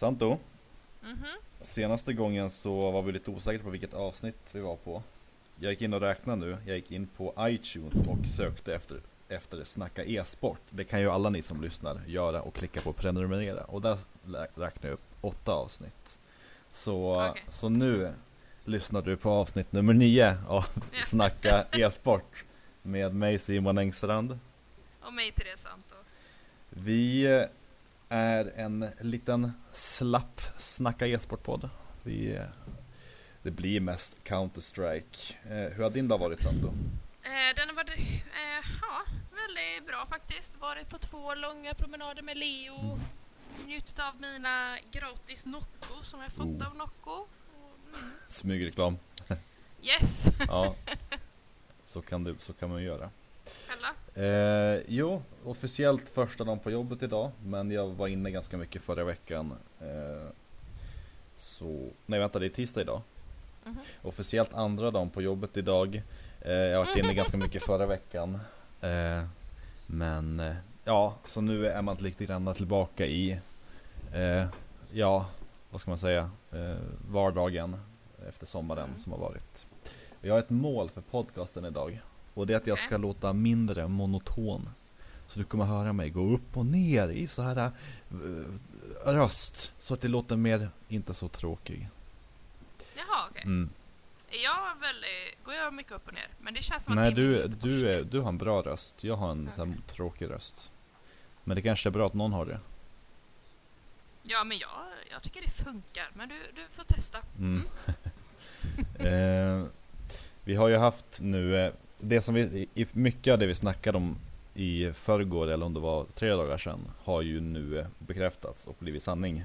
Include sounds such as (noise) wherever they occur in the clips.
Santo, Mhm. senaste gången så var vi lite osäkra på vilket avsnitt vi var på. Jag gick in och räknade nu, jag gick in på iTunes och sökte efter, efter Snacka e-sport. Det kan ju alla ni som lyssnar göra och klicka på prenumerera. Och där räknade jag upp åtta avsnitt. Så, Okej. så nu lyssnar du på avsnitt nummer nio av (laughs) Ja. Snacka e-sport. Med mig Simon Engstrand. Och mig Therese Santo. Vi är en liten slapp Snacka e-sportpodd. Vi, det blir mest Counter-Strike. Eh, hur har din dag varit Sandro? Eh, den har varit eh, ja, väldigt bra faktiskt. Varit på två långa promenader med Leo. Mm. Njutit av mina gratis Nocco som jag fått Oh. av Nocco. Mm, Smygreklam. yes! Ja, (laughs) så kan, du, så kan man göra. Själva? Eh, jo, officiellt första dagen på jobbet idag, men jag var inne ganska mycket förra veckan. Eh, så, nej vänta, det är tisdag idag. Mhm. Officiellt andra dagen på jobbet idag. Eh, jag har varit inne ganska mycket förra veckan. Eh, men eh, ja, så nu är man lite grann tillbaka i, eh, ja, vad ska man säga, vardagen efter sommaren Mm. som har varit. Jag har ett mål för podcasten idag. Och det är att jag ska låta mindre monoton. Så du kommer höra mig gå upp och ner i så här eh, röst. Så att det låter mer, inte så tråkig. Jaha, okej. Mm. Jag har väldigt, går jag mycket upp och ner? Men det känns som Nej att är du, du, är, du har en bra röst, jag har en sån här tråkig röst Men det kanske är bra att någon har det Ja, men jag, jag tycker det funkar. Men du, du får testa. mm. (laughs) eh, Vi har ju haft nu, eh, det som vi, i- mycket av det vi snackade om i förrgår eller om det var tre dagar sedan Har ju nu eh, bekräftats och blivit sanning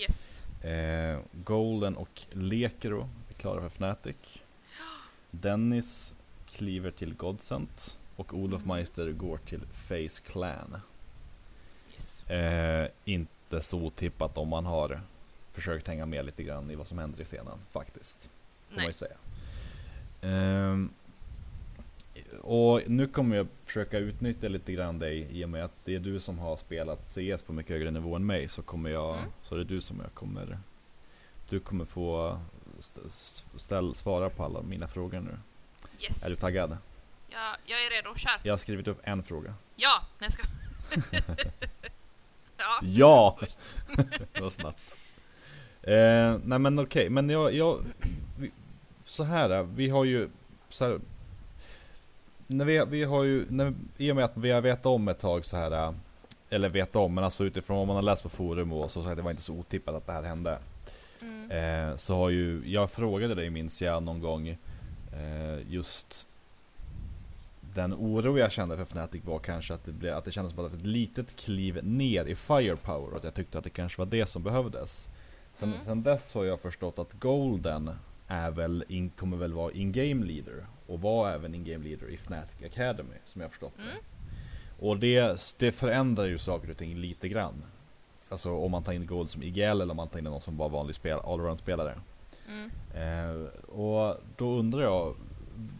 Yes. eh, Golden och Lekro är klara för Fnatic Dennis kliver till Godsent och Olof Mm. Meister går till Face Clan Yes. Eh, inte så otippat om man har försökt hänga med lite grann i vad som händer i scenen faktiskt. Får man ju Nej. säga. Ehm, och nu kommer jag försöka utnyttja lite grann dig i och med att det är du som har spelat CS på mycket högre nivå än mig så kommer jag, Mm. så är det du som jag kommer du kommer få st- ställ, svara på alla mina frågor nu. Yes. Är du taggad? Jag, jag är redo. Kör. Jag har skrivit upp en fråga. Ja! Nej, jag ska... (laughs) ja. Ja! (laughs) (laughs) det var snabbt. Eh, nej men okej, men jag, jag vi, så här, vi har ju så här, när vi, vi har ju, när, i och med att vi har vetat om ett tag så här, eller vet om, men alltså utifrån vad man har läst på forum och så, så att det var inte så otippat att det här hände. Mm. Eh, så har ju, jag frågade dig minns jag någon gång, eh, just den oro jag kände för Fnatic var kanske att det, blev, att det kändes som att ett litet kliv ner i firepower och att jag tyckte att det kanske var det som behövdes. Sen, Mm. sen dess har jag förstått att Golden är väl in, kommer väl vara in-game leader och var även in-game leader i Fnatic Academy som jag förstått det. Mm. Och det, det förändrar ju saker och ting lite grann. Alltså om man tar in Gold som IGL eller om man tar in någon som bara vanlig spel, allround-spelare. Mm. Eh, och då undrar jag,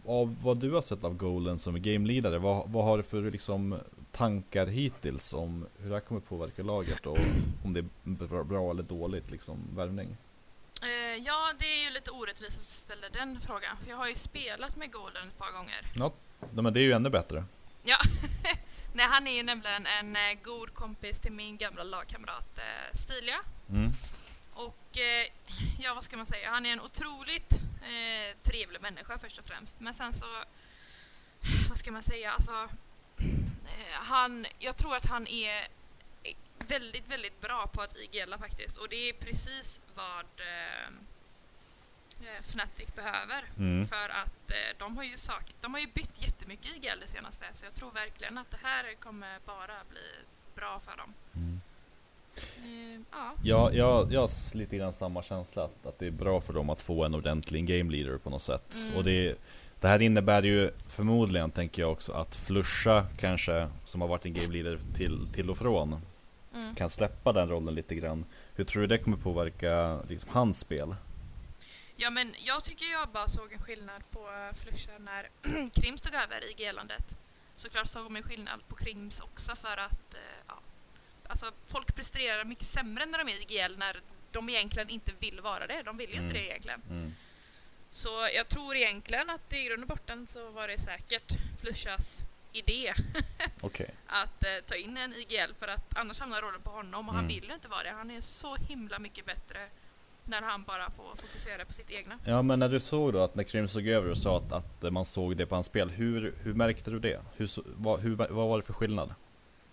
av vad du har sett av Golden som game-leadare, vad, vad har du för liksom tankar hittills om hur det här kommer påverka laget och om det är bra, bra eller dåligt liksom värvning? Orättvist att ställa den frågan. För jag har ju spelat med Golden ett par gånger. Ja, men det är ju ännu bättre. Ja. (laughs) Nej, han är ju nämligen en eh, god kompis till min gamla lagkamrat eh, Stilia. Mm. Och eh, ja, vad ska man säga? Han är en otroligt eh, trevlig människa först och främst. Men sen så, (sighs) vad ska man säga? Alltså, (clears throat) han, jag tror att han är väldigt, väldigt bra på att IGLa faktiskt. Och det är precis vad Fnatic behöver. Mm. För att eh, de har ju sagt, de har ju bytt jättemycket IGL det senaste. Så jag tror verkligen att det här kommer bara bli bra för dem. Mm. Eh, ja. Ja, jag, jag har lite grann samma känsla att, att det är bra för dem att få en ordentlig game leader på något sätt. Mm. Och det, det här innebär ju förmodligen, tänker jag också, att Flusha kanske, som har varit en game leader till, till och från, Mm. kan släppa den rollen lite grann. Hur tror du det kommer påverka liksom, hans spel? Ja men jag tycker jag bara såg en skillnad på uh, Flusha när (clears throat) Krims tog över i gelandet. Såklart såg man skillnad på Krims också för att, eh, ja, alltså folk presterar mycket sämre när de är i IGL när de egentligen inte vill vara det. De vill ju inte Mm. det egentligen. Mm. Så jag tror egentligen att i grund och botten så var det säkert Flushas idé (laughs) Okej. att eh, ta in en IGL för att annars hamnar rollen på honom och han Mm. vill ju inte vara det. Han är så himla mycket bättre när han bara får fokusera på sitt egna. Ja men när du såg då att när Krim såg över och sa att, att man såg det på hans spel, hur, hur märkte du det? Hur, vad, hur, vad var det för skillnad?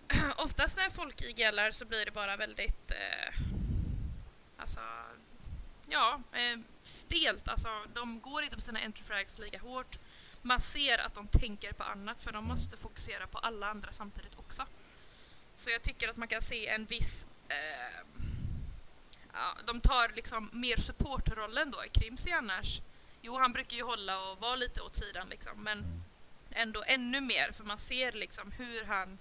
(clears throat) Oftast när folk IGLar så blir det bara väldigt eh, alltså ja, eh, stelt. Alltså, de går inte på sina enterfrags lika hårt. Man ser att de tänker på annat för de måste fokusera på alla andra samtidigt också. Så jag tycker att man kan se en viss eh, ja, de tar liksom mer supportrollen då. Krimsi annars, jo han brukar ju hålla och vara lite åt sidan liksom men ändå ännu mer för man ser liksom hur han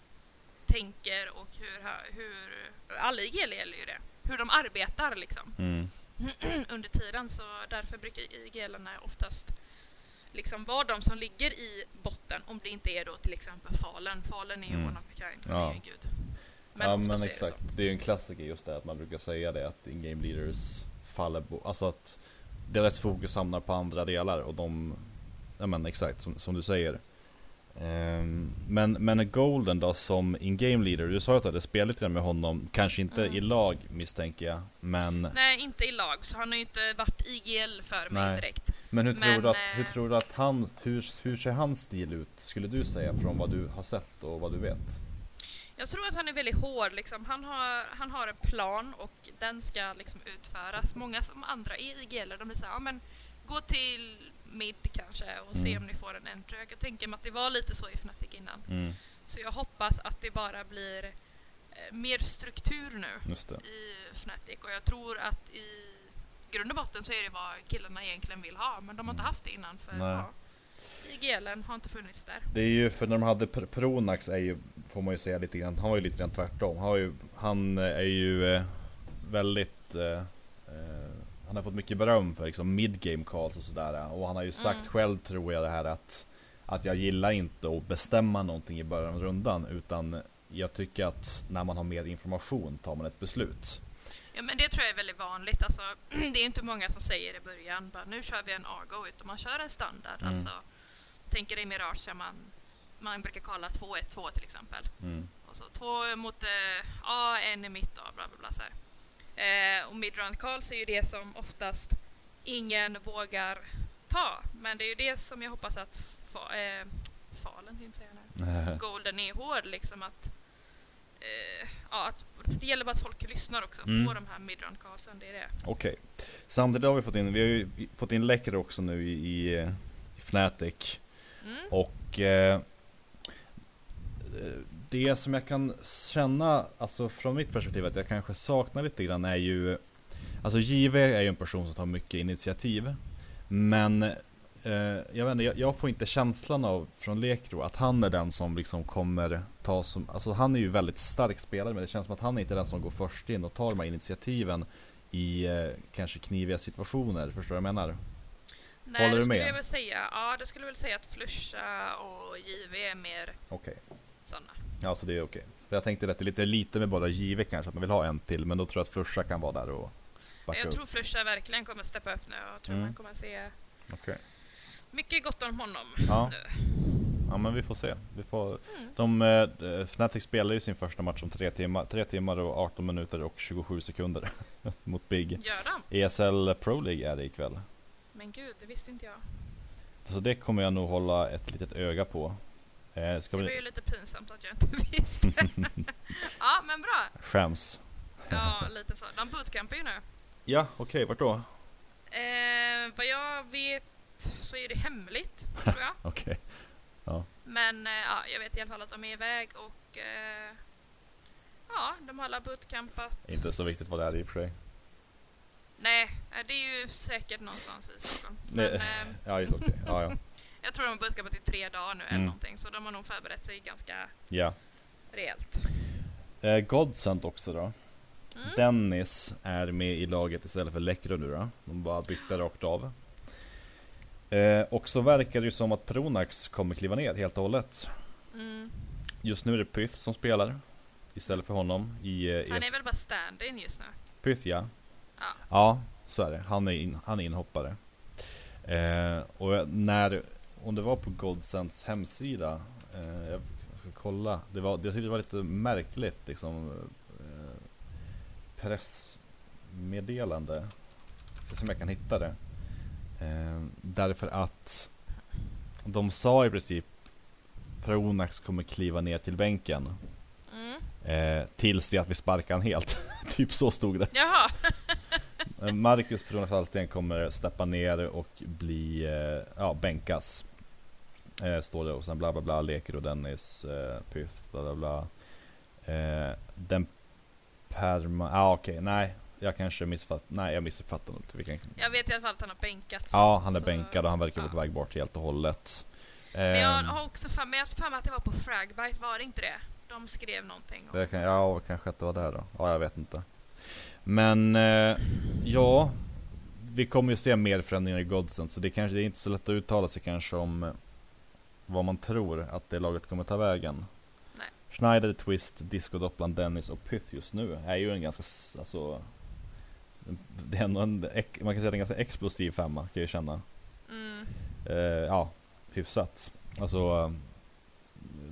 tänker och hur, hur alla IGL gäller ju det, hur de arbetar liksom Mm. (clears throat) under tiden så därför brukar IGLarna oftast liksom vara de som ligger i botten om det inte är då till exempel Falen. Falen är ju Mm. one of a kind, Ja. gud. Men ja men är det exakt, så. det är ju en klassiker just det att man brukar säga det att in-game leaders faller på, alltså att deras fokus hamnar på andra delar och de, ja men exakt som, som du säger. Ehm, men, men Golden då som in-game leader, du sa ju att du hade spelat lite med honom, kanske inte Mm. i lag misstänker jag, men, Nej, inte i lag så han har ju inte varit IGL för mig Nej. direkt. men hur Men, tror du att, hur eh, tror du att han, hur, hur ser hans stil ut skulle du säga från vad du har sett och vad du vet? Jag tror att han är väldigt hård liksom. Han har, han har en plan och den ska liksom utföras. Många som andra är IGL, de blir såhär, ja men gå till mid kanske och se Mm. om ni får en entry. Jag kan tänka mig att det var lite så i Fnatic innan. Mm, Så jag hoppas att det bara blir eh, mer struktur nu i Fnatic och jag tror att i grund och botten så är det vad killarna egentligen vill ha men de har inte haft det innan för Nej. ja, IGLen har inte funnits där. Det är ju för när de hade Pr- Pronax är ju, får man ju säga lite grann, han var ju lite grann tvärtom. Han, ju, han är ju eh, väldigt, eh, eh, han har fått mycket beröm för liksom mid-game calls och sådär. Och han har ju sagt Mm. själv tror jag det här att, att jag gillar inte att bestämma någonting i början av rundan. Utan jag tycker att när man har mer information tar man ett beslut. Ja men det tror jag är väldigt vanligt. Alltså, (clears throat) det är inte många som säger i början bara nu kör vi en AGO utan man kör en standard. Mm. Alltså, tänker i Mirage så man, man brukar kalla 2-1-2 till exempel. Mm. Och så två mot eh, A, en i mitt och bla bla bla så. Eh, och midround calls är ju det som oftast ingen vågar ta. Men det är ju det som jag hoppas att fa, eh, Falen, jag säga nu. Golden är hård liksom att eh, ja, att det gäller bara att folk lyssnar också Mm. på de här midround callsen, det är det. Okej. Samtidigt har vi fått in, vi har ju fått in läckare också nu i, i, eh, i Fnatic. Mm. Och eh, det som jag kan känna, alltså från mitt perspektiv att jag kanske saknar lite grann är ju Alltså JV är ju en person som tar mycket initiativ Men eh, jag vet inte, jag, jag får inte känslan av från Lekro att han är den som liksom kommer ta som, alltså han är ju väldigt stark spelare men det känns som att han är inte den som går först in och tar de här initiativen i eh, kanske kniviga situationer, förstår du vad jag menar? Nej, Håller det du skulle med? jag väl säga. Ja, det skulle jag väl säga att Flusha och JV är mer Okej. sådana. Ja, så det är okej. För jag tänkte att det är lite, lite med bara JV kanske, att man vill ha en till, men då tror jag att Fusha kan vara där och backa Jag upp. tror Flusha verkligen kommer steppa upp nu och jag tror Mm. man kommer se Okej. mycket gott om honom Ja. nu. Ja men vi får se. Vi får, Mm. de, eh, Fnatic spelar ju sin första match om 3 timmar, 3 timmar och 18 minuter och 27 sekunder (laughs) mot Big. Gör de? ESL Pro League är det ikväll. Men gud, det visste inte jag. Så det kommer jag nog hålla ett litet öga på. Eh, ska Det var vi... ju lite pinsamt att jag inte (laughs) visste. (laughs) ja, men bra. Skäms. Ja, lite så. De bootcampar ju nu. Ja, okej, vart då? Eh, vad jag vet så är det hemligt, tror jag. (laughs) Okej. Men eh, ja, jag vet i alla fall att de är iväg och eh, ja, de har alla bootcampat. Inte så viktigt vad det är i och för sig. Nej, det är ju säkert någonstans i Stockholm. Nej. Men, eh, (laughs) Ja, just okej. Ja, ja. (laughs) jag tror de har bootcampat i tre dagar nu eller Mm. någonting, så de har nog förberett sig ganska ja. rejält. Eh, Godsent också då. Mm. Dennis är med i laget istället för Läckro nu då. De bara bytte rakt av. Eh, och så verkar det ju som att Pronax kommer kliva ner helt och hållet. Mm. Just nu är det Pyth som spelar. istället för honom i... eh, Han är väl bara stand-in just nu? Pyth ja. Ja. Ja, så är det. Han är, in, han är inhoppare. Eh, och när, om det var på Godsends hemsida, eh, jag ska kolla. Det var, jag tyckte det var lite märkligt liksom. Eh, pressmeddelande. Ska se om jag kan hitta det. Eh, därför att de sa i princip Pronax kommer kliva ner till bänken. Mm. Eh, tills det att vi sparkar han helt. (laughs) typ så stod det. Jaha, Eh, Marcus Pronas Hallsten kommer steppa ner och bli, eh, ja, bänkas. Eh, står det och sen bla bla bla, Leker och Dennis, Pyth, bla bla bla. Den perma, ja ah, okej, nej. Jag kanske missuppfattar, nej jag missuppfattar inte. Vi kan, jag vet i alla fall att han har bänkats. ja, han är så- bänkad och han verkar vara ja. på väg bort helt och hållet. Men jag Ehm, har också för, men jag för mig att det var på Fragbite, var det inte det? De skrev någonting om... Det kan, ja, kanske att det var där då. Ja, jag vet inte. Men eh, ja, vi kommer ju se mer förändringar i Godsen, så det kanske det är inte så lätt att uttala sig kanske om eh, vad man tror att det laget kommer ta vägen. Nej. Schneider, Twist, Disco Doppland, Dennis och Pyth just nu är ju en ganska, alltså det är ändå en, man kan säga att det är en ganska explosiv femma, kan jag ju känna. Mm. Eh, ja, hyfsat. Alltså, eh,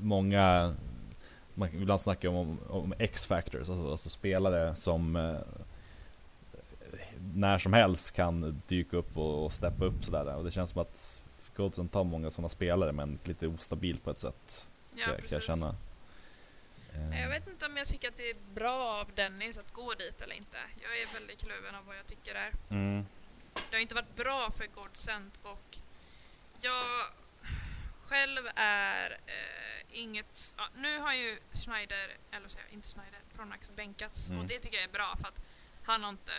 många, man kan ibland snacka om, om X-factors, alltså, alltså spelare som eh, när som helst kan dyka upp och, och steppa upp sådär. Och det känns som att Goldson tar många sådana spelare men lite ostabilt på ett sätt. Ja, kan, jag- kan jag precis. känna. Men Jag Eh, vet inte om jag tycker att det är bra av Dennis att gå dit eller inte. Jag är väldigt kluven av vad jag tycker där. Mm, Det har inte varit bra för Godsent och jag själv är eh, inget... Ja, nu har ju Schneider, eller säger jag, inte Schneider, Pronax bänkats Mm. och det tycker jag är bra för att han har inte...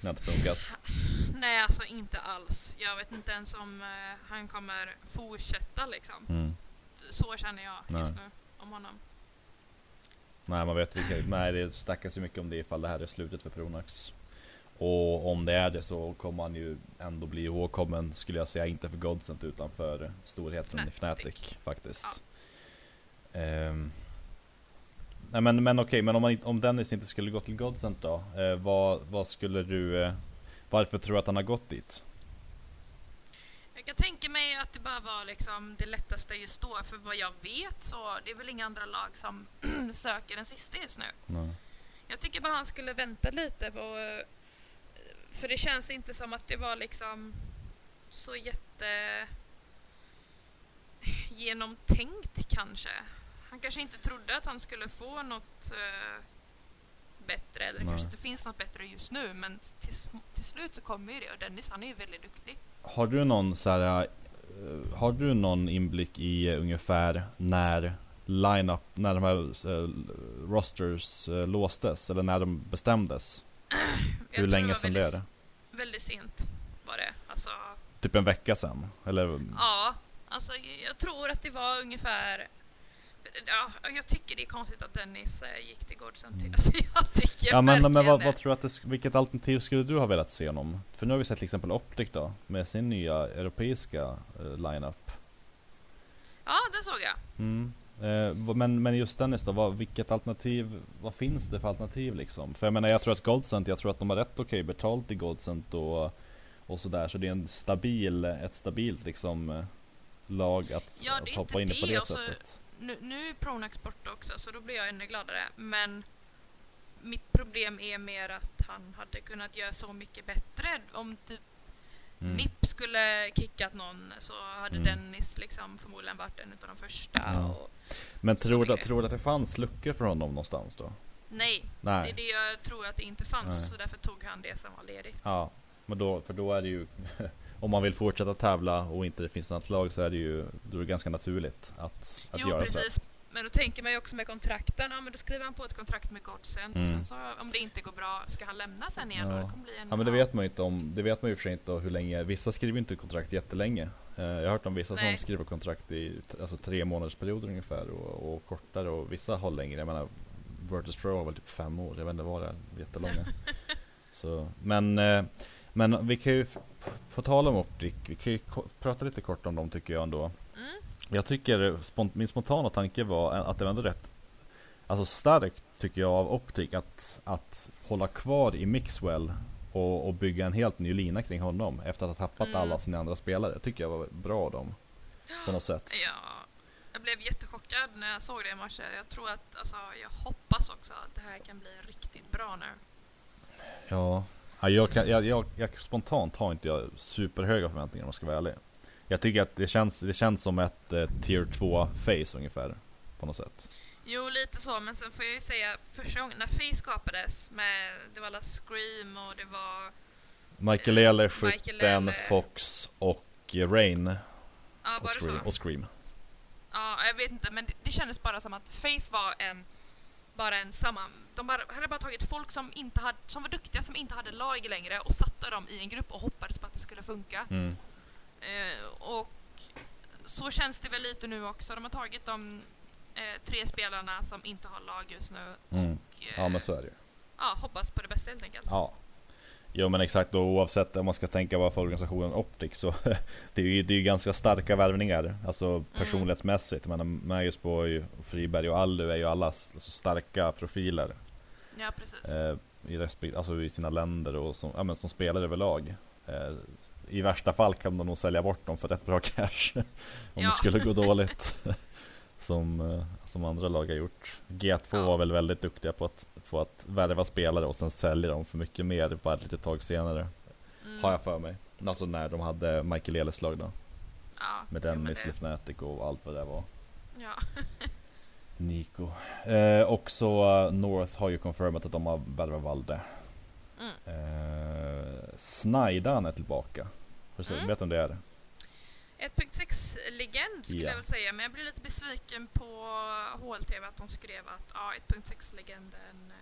det har inte funkat. Nej, alltså inte alls. Jag vet inte ens om eh, han kommer fortsätta liksom. Mm. Så känner jag just Nej. nu om honom. Nej man vet vilka, nej det snackas ju mycket om det ifall det här är slutet för Pronax. Och om det är det så kommer han ju ändå bli ihågkommen skulle jag säga, inte för Godsent utan för storheten i Fnatic. Fnatic faktiskt. Ehm, nej men, men okej, men om, man, om Dennis inte skulle gå till Godsent då? Eh, vad, vad skulle du, eh, varför tror du att han har gått dit? Jag kan tänka mig att det bara var liksom det lättaste just då, för vad jag vet så det är väl inga andra lag som (clears throat) söker den sista just nu. Nej. Jag tycker bara han skulle vänta lite på... För det känns inte som att det var liksom så jätte genomtänkt kanske. Han kanske inte trodde att han skulle få något eh, bättre, eller det kanske inte finns något bättre just nu, men till, till slut så kommer ju det och Dennis han är ju väldigt duktig. Har du någon så här, eh, har du någon inblick i eh, ungefär när line-up, när de här rosters låstes eller när de bestämdes? Hur länge sedan det är väldigt, det? Väldigt sent var det. Alltså, Typ en vecka sedan? Eller? ja, alltså jag tror att det var ungefär Ja, jag tycker det är konstigt att Dennis eh, gick till Godsent. Mm. Alltså, jag tycker Ja men, men vad, vad tror du att det, vilket alternativ skulle du ha velat se honom? För nu har vi sett till exempel Optic då, med sin nya europeiska eh, line-up. Ja, det såg jag. Mm. Eh, men, men just Dennis då, vad, vilket alternativ, vad finns det för alternativ liksom? För jag menar jag tror att Godsent, jag tror att de har rätt okej betalt i Godsent och, och sådär, så det är en stabil, ett stabilt liksom eh, lag att, Ja, att hoppa in i på det alltså, sättet. Nu, nu är Pronax borta också, så då blir jag ännu gladare. Men mitt problem är mer att han hade kunnat göra så mycket bättre. Om typ Mm. NIP skulle kickat någon så hade Mm. Dennis liksom förmodligen varit en av de första. Ja. Men så tror du, det. tror du att det fanns luckor för honom någonstans då? nej, det Nej. är det jag tror att det inte fanns. Nej. Så därför tog han det som var ledigt. Ja, men då, för då är det ju (laughs) Om man vill fortsätta tävla och inte det finns något lag så är det ju Då är det ganska naturligt att, att jo, göra precis. Men då tänker man ju också med kontrakten, ja men då skriver han på ett kontrakt med Godsent och Mm. sen så om det inte går bra, ska han lämna sen igen Ja. då? Det kommer bli en. Ja men det vet man ju inte om Det vet man ju för sig inte hur länge Vissa skriver inte kontrakt jättelänge Eh, Jag har hört om vissa Nej. som skriver kontrakt i alltså, tre månaders perioder ungefär och, och kortare och vissa har längre Jag menar Virtus Pro har väl typ fem år, jag vet inte vad det är, jättelånga (laughs) Så, men eh, Men vi kan ju På tal om Optic, vi kan ju prata lite kort om dem tycker jag ändå Mm. Jag tycker spont- min spontana tanke var att det var ändå rätt alltså starkt tycker jag av Optic att, att hålla kvar i Mixwell och, och bygga en helt ny lina kring honom efter att ha tappat Mm. alla sina andra spelare. tycker jag var bra av dem. På något sätt. Ja, jag blev jättechockad när jag såg det i matchen. Jag tror att, alltså, jag hoppas också att det här kan bli riktigt bra nu. Ja, ja jag, kan, jag, jag, jag spontant har inte jag superhöga förväntningar om jag ska vara ärlig. Jag tycker att det känns, det känns som ett eh, tier 2 face ungefär. På något sätt. Jo, lite så, men sen får jag ju säga första gången när Face skapades med, det var alla Scream och det var, Michael Ele, Michael Skytten. Fox och Rain ja och Scream. Och Scream. Ja, jag vet inte, men det, det kändes bara som att Face var en, bara en samman... De bara, hade bara tagit folk som, inte hade, som var duktiga, som inte hade lag längre och satte dem i en grupp och hoppades på att det skulle funka. Mm. Eh, och så känns det väl lite nu också. De har tagit de eh, tre spelarna som inte har lag just nu Mm. och eh, Ja men så är det ju. ja, hoppas på det bästa helt enkelt. Ja. Jo men exakt, och oavsett om man ska tänka vad för organisationen Optic så (laughs) det är ju, det är ju ganska starka värvningar. Alltså personlighetsmässigt. Men Magisborg, Friberg och Allu är ju alla alltså, starka profiler. Ja, precis. Eh, i, respekt, alltså i sina länder och som, ja, men som spelar överlag. Eh, I värsta fall kan de nog sälja bort dem för rätt bra (laughs) cash. om Ja. det skulle gå (laughs) dåligt. som, eh, som andra lag har gjort. G2 Ja. var väl väldigt duktiga på att, på att värva spelare och sen sälja dem för mycket mer bara ett litet tag senare. Mm. Har jag för mig. Alltså när de hade Michael Eles lag då. ja, Med Dennis, Lifnatic och allt vad det var. Ja. (laughs) Nico. Eh, och så eh, North har ju confirmat att de har värvat Valde. Mm. Eh, Snaidan är tillbaka. Precis, Mm. du om det är? 1.6-legend skulle Ja. jag väl säga, men jag blev lite besviken på HLTV att de skrev att ja, 1.6-legenden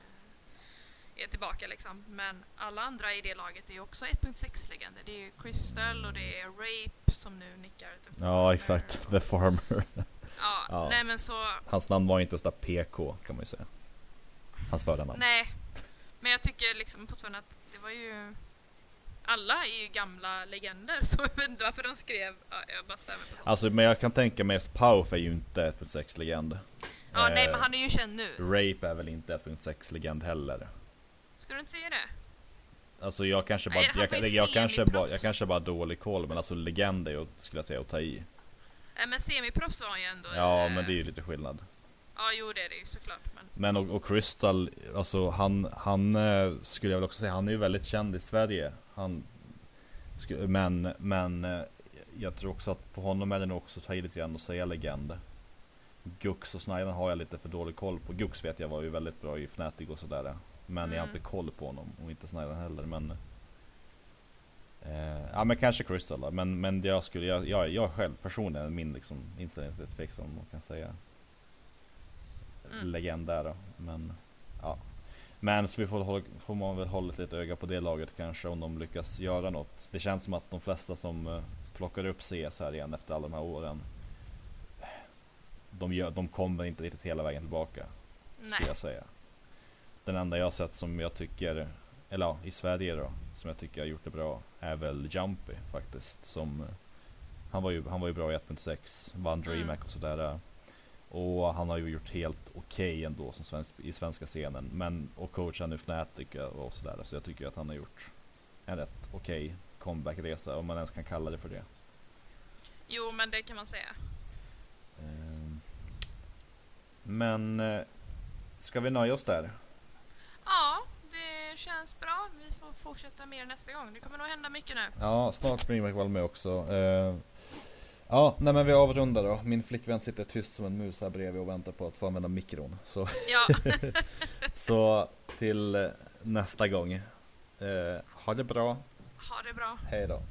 eh, är tillbaka liksom. Men alla andra i det laget är ju också 1.6-legender. Det är ju Crystal och det är Rape som nu nickar till Ja exakt, och- The Farmer. Ja, Ja. nej men så, Hans namn var inte ens där PK kan man ju säga. Hans förnamn. nej. Men jag tycker liksom fortfarande att det var ju alla är ju gamla legender (laughs) så jag vet inte varför de skrev, ja, jag bara stämmer på sånt. Alltså men jag kan tänka mig att Pauf är ju inte 1.6 legend. Ja, nej Eh, men han är ju känd nu. Rape är väl inte 1.6 legend heller. Ska du inte säga det? Alltså jag kanske bara, Nej, jag, ju jag, kanske bara, jag kanske bara dålig koll men alltså legend är ju, skulle jag säga, att ta i. Nej men semiproffs var han ju ändå Ja i, men det är ju lite skillnad. Ja jo det är det ju såklart men Men och, och Crystal, alltså han, han eh, skulle jag väl också säga, han är ju väldigt känd i Sverige. Han, men, men eh, jag tror också att på honom är det nog också ta i lite grann att säga legend. Gux och Snyder har jag lite för dålig koll på. Gux vet jag var ju väldigt bra i Fnatic och sådär. Men jag har Mm. inte koll på honom och inte Snyder heller. Men, eh, ja men kanske Crystal då. Men, men jag skulle, jag, jag, jag själv personligen, min liksom inställning till Fake som man kan säga Mm. legend där då. Men ja. Men så vi får, hålla, får man väl hålla ett litet öga på det laget kanske om de lyckas göra något. Det känns som att de flesta som eh, plockar upp CS här igen efter alla de här åren. De, gör, de kommer inte riktigt hela vägen tillbaka nej. jag säga. Den enda jag sett som jag tycker, eller ja, i Sverige då, som jag tycker har gjort det bra är väl Jumpy faktiskt. Som, eh, han, var ju, han var ju bra i 1.6, vann Mm. DreamHack och sådär. Och han har ju gjort helt okej ändå som svensk, i svenska scenen. Men, och coachar nu Fnatic och sådär. Så jag tycker att han har gjort en rätt okej comeback-resa, om man ens kan kalla det för det. Jo men det kan man säga. Ehm, Men, eh, ska vi nöja oss där? Ja, det känns bra. Vi får fortsätta mer nästa gång. Det kommer nog hända mycket nu. Ja, snart blir Mac med också. Ja, nej men vi avrundar då. Min flickvän sitter tyst som en mus här bredvid och väntar på att få använda mikron. Så, Ja, (laughs) så till eh, nästa gång. Eh, ha det bra, ha det bra. hej då.